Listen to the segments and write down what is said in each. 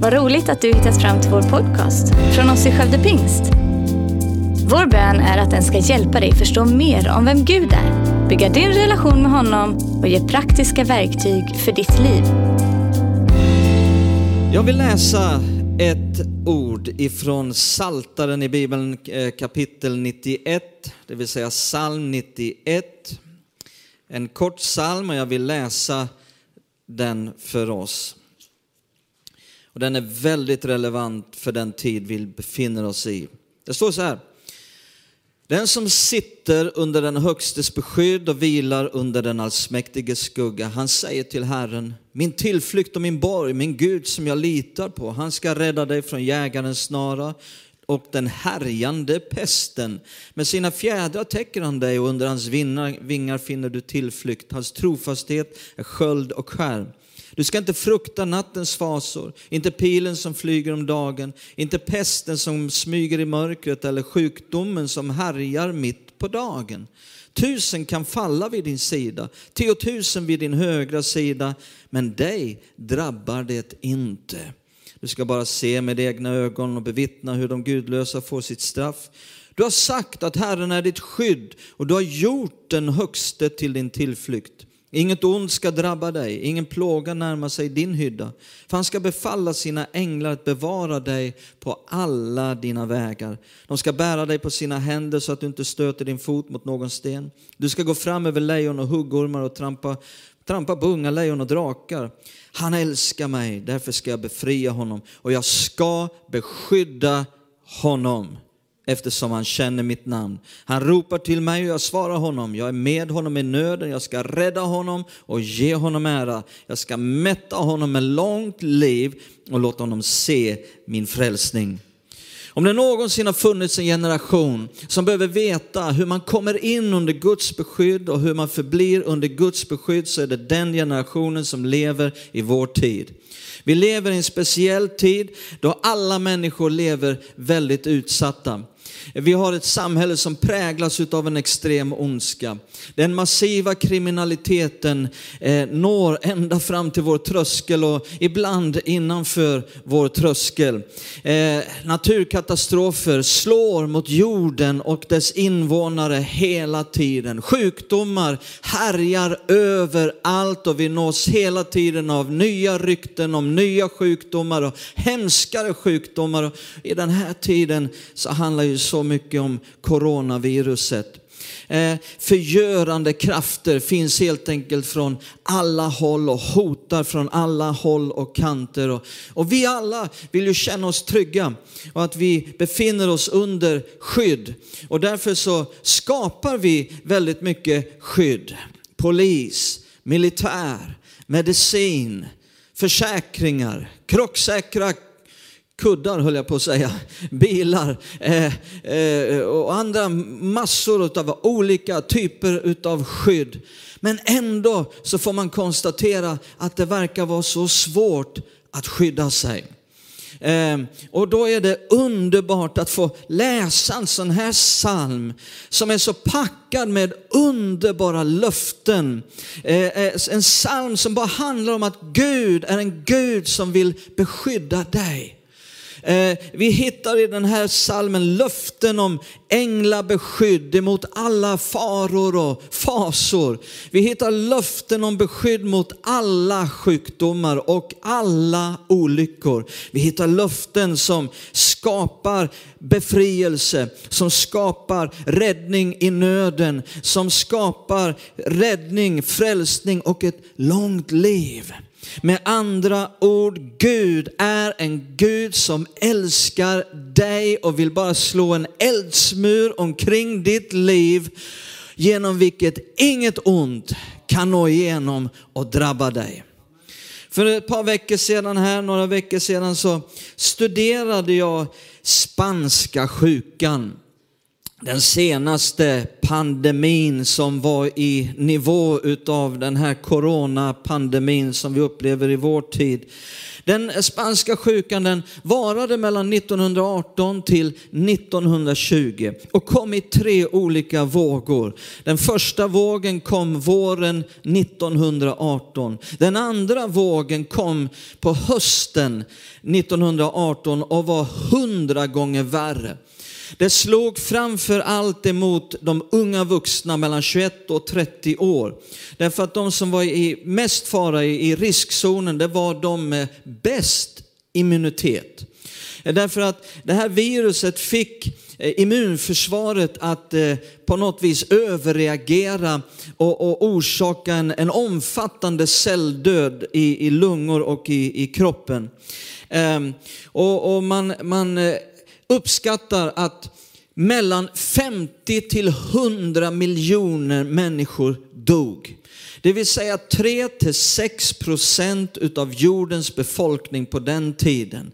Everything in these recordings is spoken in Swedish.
Vad roligt att du hittat fram till vår podcast från oss i Skövde Pingst. Vår bön är att den ska hjälpa dig förstå mer om vem Gud är, bygga din relation med honom och ge praktiska verktyg för ditt liv. Jag vill läsa ett ord ifrån Saltaren i Bibeln eh, kapitel 91, det vill säga psalm 91. En kort psalm och jag vill läsa den för oss. Och den är väldigt relevant för den tid vi befinner oss i. Det står så här. Den som sitter under den högstes beskydd och vilar under den allsmäktiges skugga, han säger till Herren, min tillflykt och min borg, min Gud som jag litar på, han ska rädda dig från jägarens snara och den härjande pesten. Med sina fjädrar täcker han dig och under hans vingar finner du tillflykt. Hans trofasthet är sköld och skärm. Du ska inte frukta nattens fasor, inte pilen som flyger om dagen, inte pesten som smyger i mörkret eller sjukdomen som härjar mitt på dagen. Tusen kan falla vid din sida, tiotusen vid din högra sida, men dig drabbar det inte. Du ska bara se med egna ögon och bevittna hur de gudlösa får sitt straff. Du har sagt att Herren är ditt skydd och du har gjort den högste till din tillflykt. Inget ont ska drabba dig, ingen plåga närma sig din hydda. För han ska befalla sina änglar att bevara dig på alla dina vägar. De ska bära dig på sina händer så att du inte stöter din fot mot någon sten. Du ska gå fram över lejon och huggormar och trampa, trampa på unga lejon och drakar. Han älskar mig, därför ska jag befria honom och jag ska beskydda honom eftersom han känner mitt namn. Han ropar till mig och jag svarar honom. Jag är med honom i nöden, jag ska rädda honom och ge honom ära. Jag ska mätta honom med långt liv och låta honom se min frälsning. Om det någonsin har funnits en generation som behöver veta hur man kommer in under Guds beskydd och hur man förblir under Guds beskydd så är det den generationen som lever i vår tid. Vi lever i en speciell tid då alla människor lever väldigt utsatta. Vi har ett samhälle som präglas av en extrem ondska. Den massiva kriminaliteten eh, når ända fram till vår tröskel och ibland innanför vår tröskel. Eh, naturkatastrofer slår mot jorden och dess invånare hela tiden. Sjukdomar härjar överallt och vi nås hela tiden av nya rykten om nya sjukdomar och hemskare sjukdomar. Och I den här tiden så handlar ju så mycket om coronaviruset. Eh, förgörande krafter finns helt enkelt från alla håll och hotar från alla håll och kanter. Och, och vi alla vill ju känna oss trygga och att vi befinner oss under skydd. Och därför så skapar vi väldigt mycket skydd. Polis, militär, medicin, försäkringar, krocksäkra kuddar höll jag på att säga, bilar eh, eh, och andra massor av olika typer av skydd. Men ändå så får man konstatera att det verkar vara så svårt att skydda sig. Eh, och då är det underbart att få läsa en sån här psalm som är så packad med underbara löften. Eh, eh en psalm som bara handlar om att Gud är en Gud som vill beskydda dig. Eh, vi hittar i den här salmen löften om änglabeskydd emot alla faror och fasor. Vi hittar löften om beskydd mot alla sjukdomar och alla olyckor. Vi hittar löften som skapar befrielse, som skapar räddning i nöden, som skapar räddning, frälsning och ett långt liv. Med andra ord, Gud är en Gud som älskar dig och vill bara slå en eldsmur omkring ditt liv genom vilket inget ont kan nå igenom och drabba dig. För ett par veckor sedan här, några veckor sedan så studerade jag spanska sjukan den senaste pandemin som var i nivå utav den här coronapandemin som vi upplever i vår tid. Den spanska sjukan den varade mellan 1918 till 1920 och kom i tre olika vågor. Den första vågen kom våren 1918. Den andra vågen kom på hösten 1918 och var hundra gånger värre. Det slog framför allt emot de unga vuxna mellan 21 och 30 år. Därför att de som var i mest fara i, riskzonen, det var de med bäst immunitet. Därför att det här viruset fick eh, immunförsvaret att eh, på något vis överreagera och, och orsaka en, en omfattande celldöd i, i lungor och i, i kroppen. Ehm, och, och man, man eh, uppskattar att mellan 50 till 100 miljoner människor dog. Det vill säga 3 till 6 procent utav jordens befolkning på den tiden.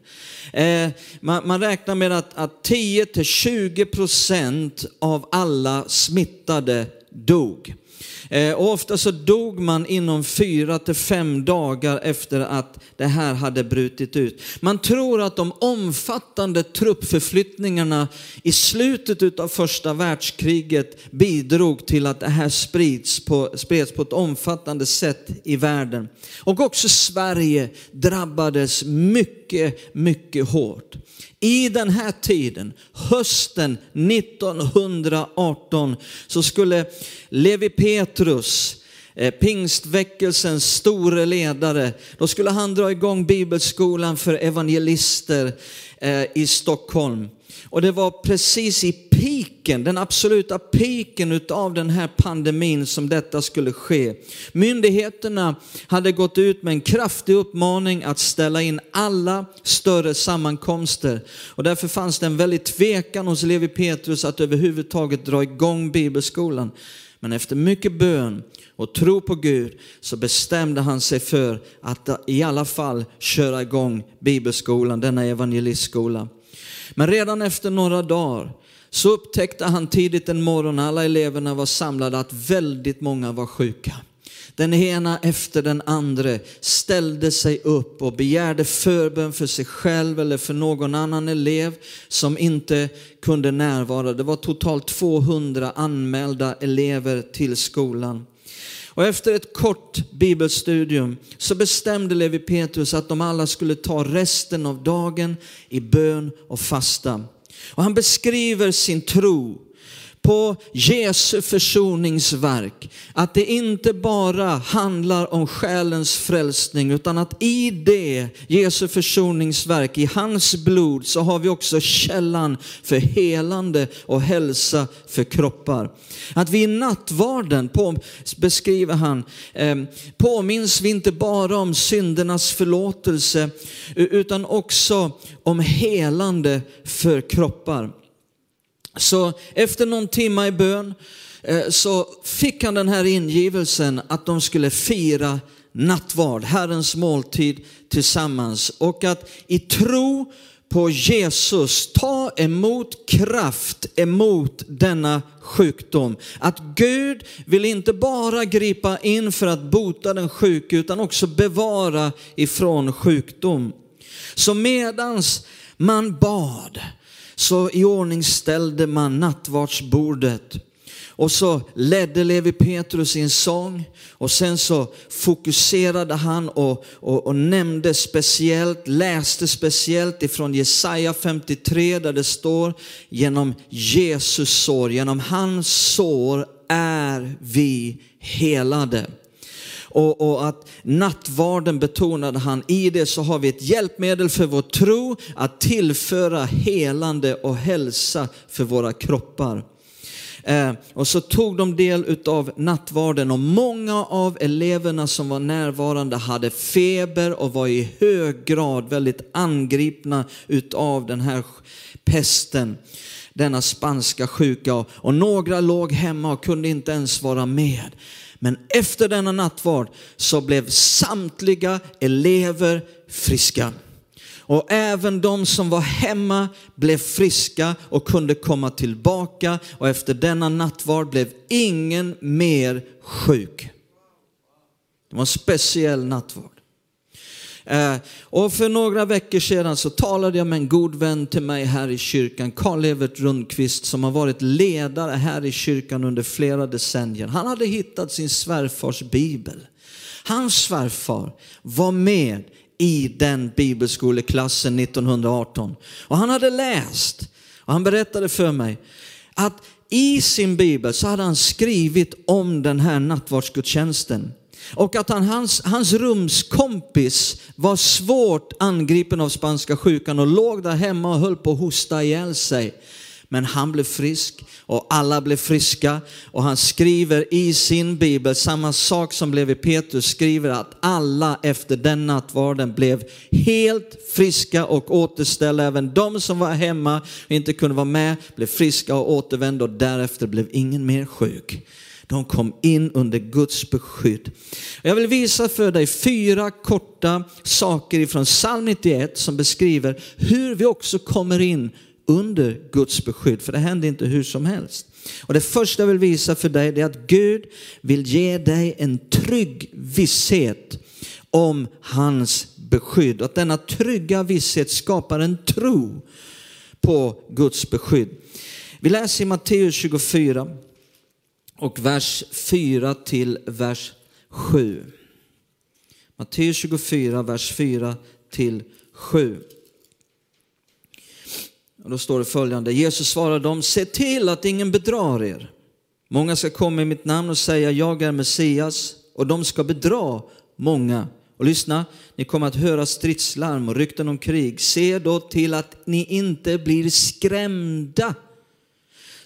Eh, man, man, räknar med att, att 10 till 20 procent av alla smittade dog. Eh, och ofta så dog man inom fyra till fem dagar efter att det här hade brutit ut. Man tror att de omfattande truppförflyttningarna i slutet av första världskriget bidrog till att det här sprids på, spreds på ett omfattande sätt i världen. Och också Sverige drabbades mycket, mycket mycket hårt. I den här tiden, hösten 1918, så skulle Levi Petrus, eh, pingstväckelsens store ledare, då skulle han dra igång bibelskolan för evangelister eh, i Stockholm. Och det var precis i piken, den absoluta piken av den här pandemin som detta skulle ske. Myndigheterna hade gått ut med en kraftig uppmaning att ställa in alla större sammankomster. Och därför fanns det en väldigt tvekan hos Levi Petrus att överhuvudtaget dra igång bibelskolan. Men efter mycket bön och tro på Gud så bestämde han sig för att i alla fall köra igång bibelskolan, denna evangelistskola. Men redan efter några dagar så upptäckte han tidigt en morgon, alla eleverna var samlade, att väldigt många var sjuka. Den ena efter den andra ställde sig upp och begärde förbön för sig själv eller för någon annan elev som inte kunde närvara. Det var totalt 200 anmälda elever till skolan. Och efter ett kort bibelstudium så bestämde Levi Petrus att de alla skulle ta resten av dagen i bön och fasta. Och han beskriver sin tro på Jesu försoningsverk. Att det inte bara handlar om själens frälsning utan att i det Jesu försoningsverk, i hans blod så har vi också källan för helande och hälsa för kroppar. Att vi i nattvarden, på, beskriver han, eh, påminns vi inte bara om syndernas förlåtelse utan också om helande för kroppar. Så efter någon timme i bön eh, så fick han den här ingivelsen att de skulle fira nattvard, Herrens måltid tillsammans. Och att i tro på Jesus ta emot kraft emot denna sjukdom. Att Gud vill inte bara gripa in för att bota den sjuke utan också bevara ifrån sjukdom. Så medans man bad så i ordning ställde man nattvardsbordet. Och så ledde Levi Petrus en sång och sen så fokuserade han och, och, och, nämnde speciellt, läste speciellt ifrån Jesaja 53 där det står genom Jesus sår, genom hans sår är vi helade. Och, och, att nattvarden betonade han, i det så har vi ett hjälpmedel för vår tro att tillföra helande och hälsa för våra kroppar. Eh, och så tog de del utav nattvarden och många av eleverna som var närvarande hade feber och var i hög grad väldigt angripna utav den här pesten denna spanska sjuka och några låg hemma och kunde inte ens vara med. Men efter denna nattvard så blev samtliga elever friska. Och även de som var hemma blev friska och kunde komma tillbaka. Och efter denna nattvard blev ingen mer sjuk. Det var en speciell nattvard. Eh, och för några veckor sedan så talade jag med en god vän till mig här i kyrkan, Karl-Evert Rundqvist, som har varit ledare här i kyrkan under flera decennier. Han hade hittat sin svärfars bibel. Hans svärfar var med i den bibelskoleklassen 1918. Och han hade läst, och han berättade för mig, att i sin bibel så hade han skrivit om den här nattvardsgudstjänsten. Och att han, hans, hans rumskompis var svårt angripen av spanska sjukan och låg där hemma och höll på att hosta ihjäl sig. Men han blev frisk och alla blev friska. Och han skriver i sin bibel, samma sak som blev i Petrus skriver, att alla efter den nattvarden blev helt friska och återställda. Även de som var hemma och inte kunde vara med blev friska och återvände och därefter blev ingen mer sjuk. De kom in under Guds beskydd. Jag vill visa för dig fyra korta saker ifrån psalm 91 som beskriver hur vi också kommer in under Guds beskydd, för det händer inte hur som helst. Och det första jag vill visa för dig är att Gud vill ge dig en trygg visshet om hans beskydd. Att denna trygga visshet skapar en tro på Guds beskydd. Vi läser i Matteus 24 och vers 4 till vers 7. Matteus 24, vers 4 till 7. Och då står det följande, Jesus svarade dem, se till att ingen bedrar er. Många ska komma i mitt namn och säga, jag är Messias, och de ska bedra många. Och lyssna, ni kommer att höra stridslarm och rykten om krig. Se då till att ni inte blir skrämda.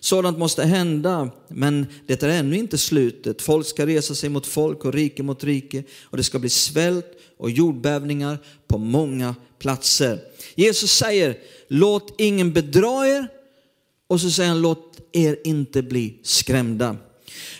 Sådant måste hända, men det är ännu inte slutet. Folk ska resa sig mot folk och rike mot rike och det ska bli svält och jordbävningar på många platser. Jesus säger, låt ingen bedra er och så säger han, låt er inte bli skrämda.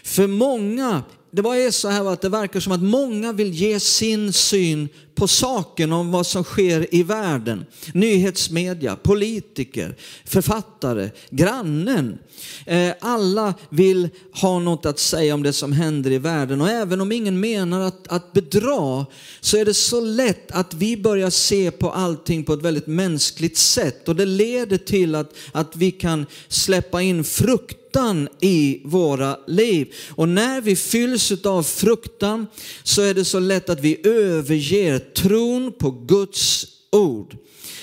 För många, det var så här att det verkar som att många vill ge sin syn på saken om vad som sker i världen. Nyhetsmedia, politiker, författare, grannen. Eh, alla vill ha något att säga om det som händer i världen och även om ingen menar att, att bedra så är det så lätt att vi börjar se på allting på ett väldigt mänskligt sätt och det leder till att, att vi kan släppa in fruktan i våra liv. Och när vi fylls av fruktan så är det så lätt att vi överger tron på Guds ord.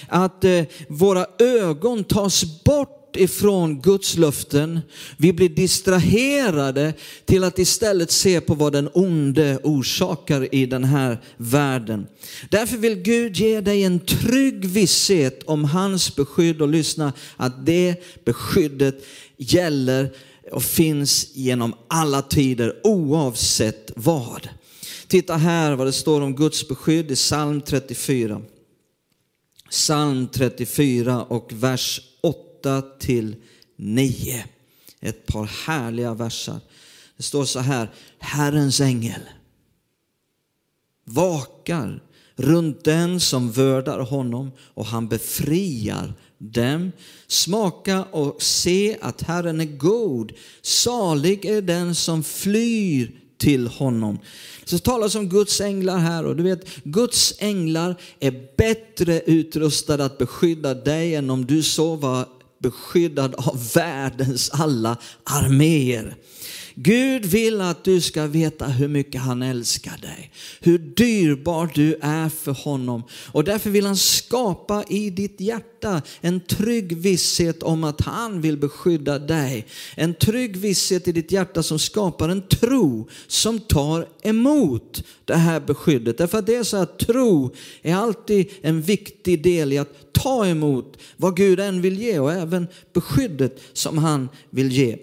Att eh, våra ögon tas bort ifrån Guds löften. Vi blir distraherade till att istället se på vad den onde orsakar i den här världen. Därför vill Gud ge dig en trygg visshet om hans beskydd och lyssna att det beskyddet gäller och finns genom alla tider oavsett vad. Titta här vad det står om Guds beskydd i psalm 34. Psalm 34 och vers 8 till 9. Ett par härliga versar. Det står så här, Herrens ängel vakar runt den som vördar honom och han befriar dem. Smaka och se att Herren är god. Salig är den som flyr till honom. Så talas om Guds änglar här och du vet, Guds änglar är bättre utrustade att beskydda dig än om du så var beskyddad av världens alla arméer. Gud vill att du ska veta hur mycket han älskar dig, hur dyrbar du är för honom. Och därför vill han skapa i ditt hjärta en trygg visshet om att han vill beskydda dig. En trygg visshet i ditt hjärta som skapar en tro som tar emot det här beskyddet. Därför att det är så att tro är alltid en viktig del i att ta emot vad Gud än vill ge och även beskyddet som han vill ge.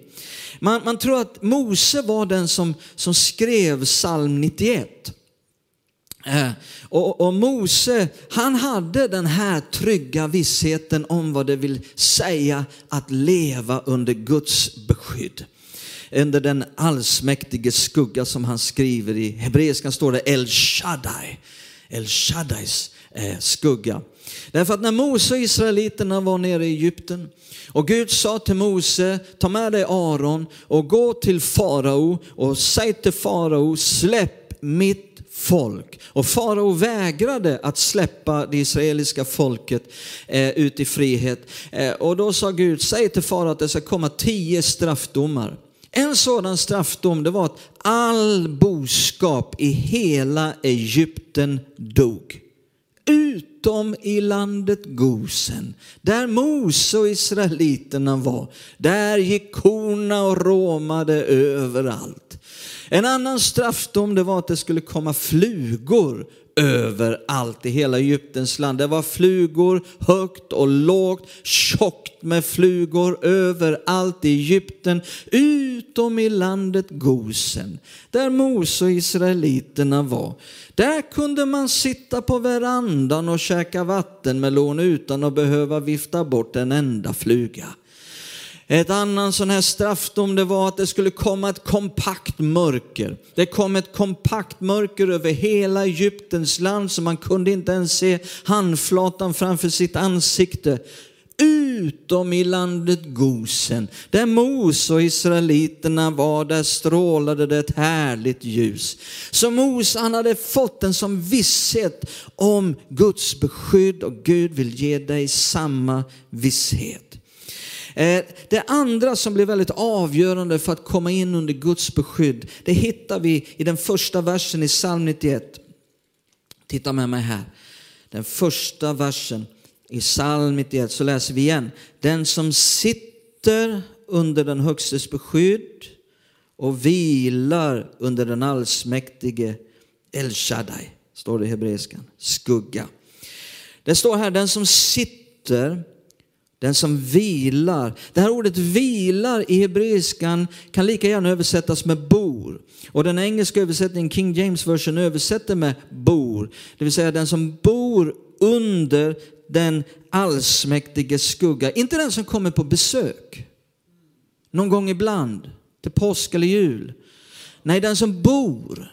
Man, man tror att Mose var den som, som skrev psalm 91. Eh, och, och, Mose, han hade den här trygga vissheten om vad det vill säga att leva under Guds beskydd. Under den allsmäktige skugga som han skriver i hebreiskan står det El Shaddai. El Shaddais eh, skugga. Därför att när Mose och Israeliterna var nere i Egypten och Gud sa till Mose, ta med dig Aron och gå till farao och säg till farao, släpp mitt folk. Och farao vägrade att släppa det israeliska folket eh, ut i frihet. Eh, och då sa Gud, säg till farao att det ska komma tio straffdomar. En sådan straffdom det var att all boskap i hela Egypten dog. Utom i landet Gosen, där Mose och israeliterna var. Där gick korna och råmade överallt. En annan straffdom det var att det skulle komma flugor överallt i hela Egyptens land. Det var flugor högt och lågt, tjockt med flugor överallt i Egypten, utom i landet Gosen, där Mose och israeliterna var. Där kunde man sitta på verandan och käka vattenmelon utan att behöva vifta bort en enda fluga. Ett annan sån här straffdom det var att det skulle komma ett kompakt mörker. Det kom ett kompakt mörker över hela Egyptens land så man kunde inte ens se handflatan framför sitt ansikte. Utom i landet Gosen, där Mose och israeliterna var, där strålade det ett härligt ljus. Så Mose han hade fått en som visshet om Guds beskydd och Gud vill ge dig samma visshet. Eh, det andra som blir väldigt avgörande för att komma in under Guds beskydd, det hittar vi i den första versen i psalm 91. Titta med mig här. Den första versen i psalm 91 så läser vi igen. Den som sitter under den högstes beskydd och vilar under den allsmäktige El Shaddai, står det i hebreiskan, skugga. Det står här, den som sitter den som vilar. Det här ordet vilar i hebreiskan kan lika gärna översättas med bor. Och den engelska översättningen, King James version, översätter med bor. Det vill säga den som bor under den allsmäktige skugga. Inte den som kommer på besök. Någon gång ibland, till påsk eller jul. Nej, den som bor.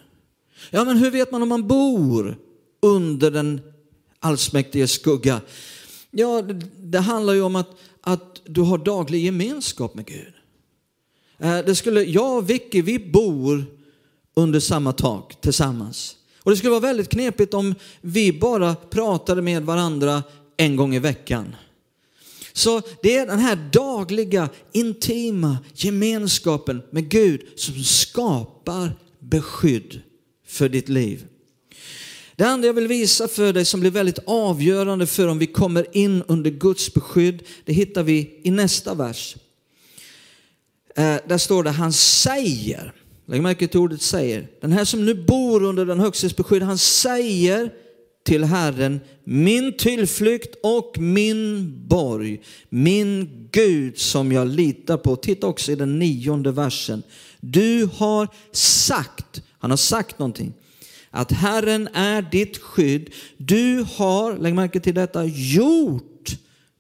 Ja, men hur vet man om man bor under den allsmäktige skugga? Ja, det, handlar ju om att, att du har daglig gemenskap med Gud. Eh, det skulle, jag och Vicky, vi bor under samma tak tillsammans. Och det skulle vara väldigt knepigt om vi bara pratade med varandra en gång i veckan. Så det är den här dagliga, intima gemenskapen med Gud som skapar beskydd för ditt liv. Det andra jag vill visa för dig som blir väldigt avgörande för om vi kommer in under Guds beskydd, det hittar vi i nästa vers. Eh, där står det, han säger, lägg märke till ordet säger, den här som nu bor under den högstes beskydd, han säger till Herren, min tillflykt och min borg, min Gud som jag litar på. Titta också i den nionde versen. Du har sagt, han har sagt någonting att Herren är ditt skydd. Du har, lägg märke till detta, gjort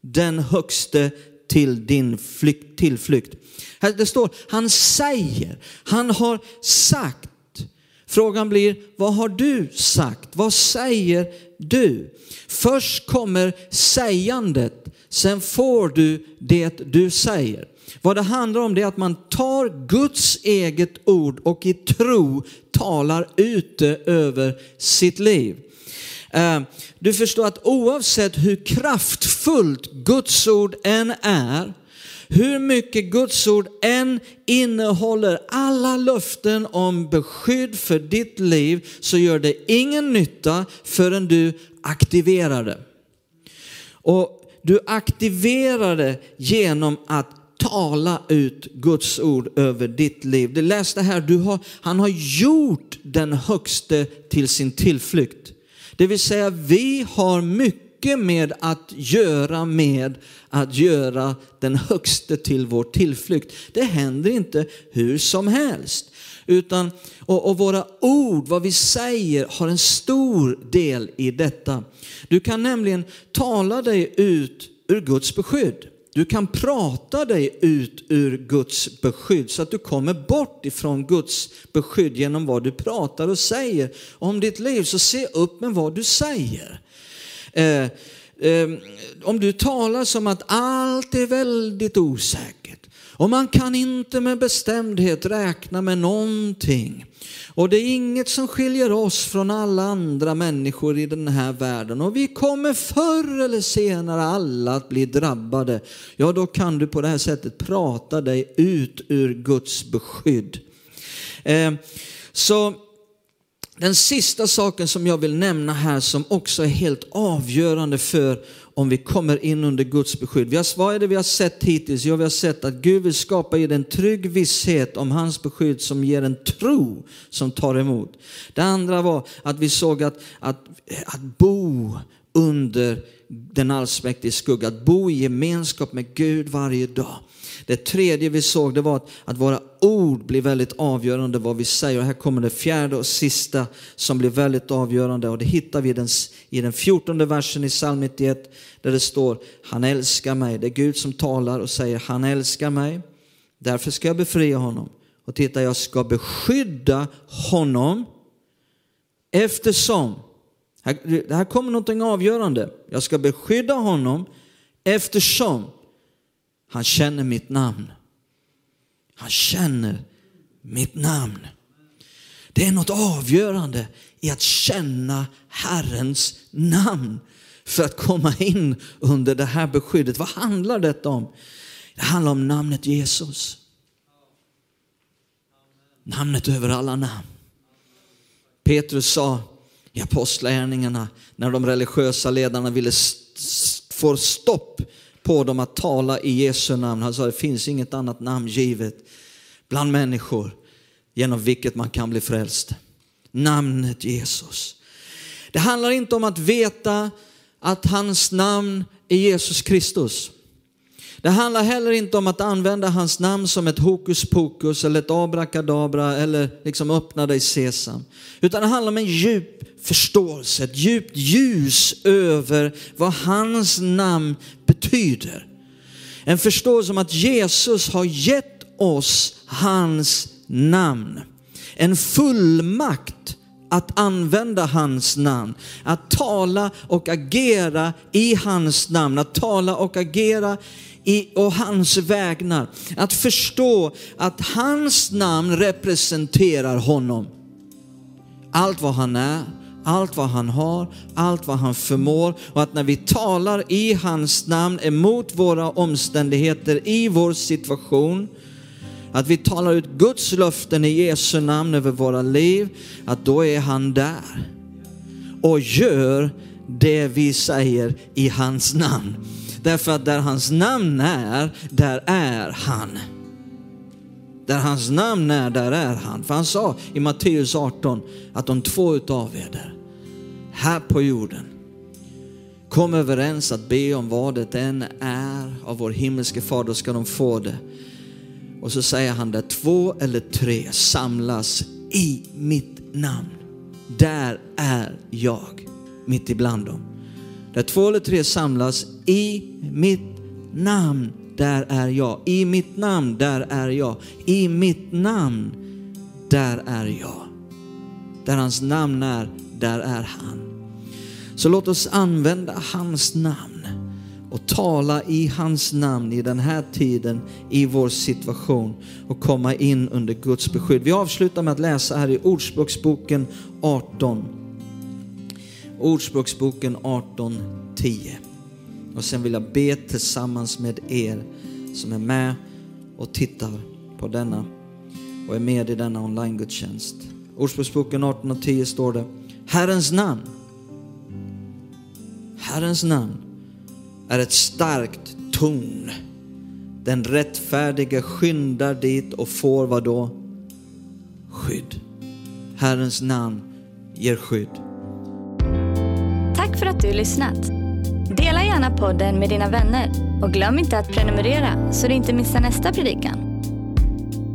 den högste till din flykt, tillflykt. Här det står, han säger, han har sagt. Frågan blir, vad har du sagt? Vad säger du? Först kommer sägandet, sen får du det du säger. Vad det handlar om det är att man tar Guds eget ord och i tro talar ut det över sitt liv. Eh, du förstår att oavsett hur kraftfullt Guds ord än är, hur mycket Guds ord än innehåller alla löften om beskydd för ditt liv så gör det ingen nytta förrän du aktiverar det. Och du aktiverar det genom att tala ut Guds ord över ditt liv. Det läste här, du har, han har gjort den högste till sin tillflykt. Det vill säga vi har mycket med att göra med att göra den högste till vår tillflykt. Det händer inte hur som helst. Utan, och, och våra ord, vad vi säger, har en stor del i detta. Du kan nämligen tala dig ut ur Guds beskydd. Du kan prata dig ut ur Guds beskydd så att du kommer bort ifrån Guds beskydd genom vad du pratar och säger om ditt liv. Så se upp med vad du säger. Eh, eh, om du talar som att allt är väldigt osäkert och man kan inte med bestämdhet räkna med någonting. Och det är inget som skiljer oss från alla andra människor i den här världen. Och vi kommer förr eller senare alla att bli drabbade. Ja, då kan du på det här sättet prata dig ut ur Guds beskydd. Eh, så den sista saken som jag vill nämna här som också är helt avgörande för om vi kommer in under Guds beskydd. vad är det vi har sett hittills? Jo, vi har sett att Gud vill skapa i en trygg visshet om hans beskydd som ger en tro som tar emot. Det andra var att vi såg att, att, att bo under den allsmäktige skugga, att bo i gemenskap med Gud varje dag. Det tredje vi såg det var att, att våra ord blir väldigt avgörande vad vi säger. Och här kommer det fjärde och sista som blir väldigt avgörande och det hittar vi i den, i den 14 versen i psalm 91 där det står han älskar mig. Det är Gud som talar och säger han älskar mig. Därför ska jag befria honom. Och titta, jag ska beskydda honom eftersom, här, det här kommer någonting avgörande. Jag ska beskydda honom eftersom han känner mitt namn. Han känner mitt namn. Det är något avgörande i att känna Herrens namn för att komma in under det här beskyddet. Vad handlar detta om? Det handlar om namnet Jesus. Namnet över alla namn. Petrus sa i Apostlagärningarna när de religiösa ledarna ville få stopp på dem att tala i Jesu namn. Han sa det finns inget annat namn givet bland människor genom vilket man kan bli frälst. Namnet Jesus. Det handlar inte om att veta att hans namn är Jesus Kristus. Det handlar heller inte om att använda hans namn som ett hokus pokus eller ett abrakadabra eller liksom öppna dig sesam. Utan det handlar om en djup förståelse, ett djupt ljus över vad hans namn betyder. En förståelse om att Jesus har gett oss hans namn. En fullmakt att använda hans namn, att tala och agera i hans namn, att tala och agera i, och hans vägnar. Att förstå att hans namn representerar honom. Allt vad han är, allt vad han har, allt vad han förmår och att när vi talar i hans namn emot våra omständigheter i vår situation, att vi talar ut Guds löften i Jesu namn över våra liv, att då är han där och gör det vi säger i hans namn. Därför att där hans namn är, där är han. Där hans namn är, där är han. För han sa i Matteus 18 att om två utav er där, här på jorden, kom överens att be om vad det än är av vår himmelske far, då ska de få det. Och så säger han där två eller tre samlas i mitt namn. Där är jag mitt ibland dem. Där två eller tre samlas i mitt namn, där är jag. I mitt namn, där är jag. I mitt namn, där är jag. Där hans namn är, där är han. Så låt oss använda hans namn och tala i hans namn i den här tiden, i vår situation och komma in under Guds beskydd. Vi avslutar med att läsa här i Ordspråksboken 18. Ordspråksboken 18.10. Och sen vill jag be tillsammans med er som är med och tittar på denna och är med i denna online-gudstjänst. Ordspråksboken 18.10 står det Herrens namn Herrens namn är ett starkt torn. Den rättfärdige skyndar dit och får vad då? Skydd. Herrens namn ger skydd. Tack för att du lyssnat. Dela gärna podden med dina vänner och glöm inte att prenumerera så du inte missar nästa predikan.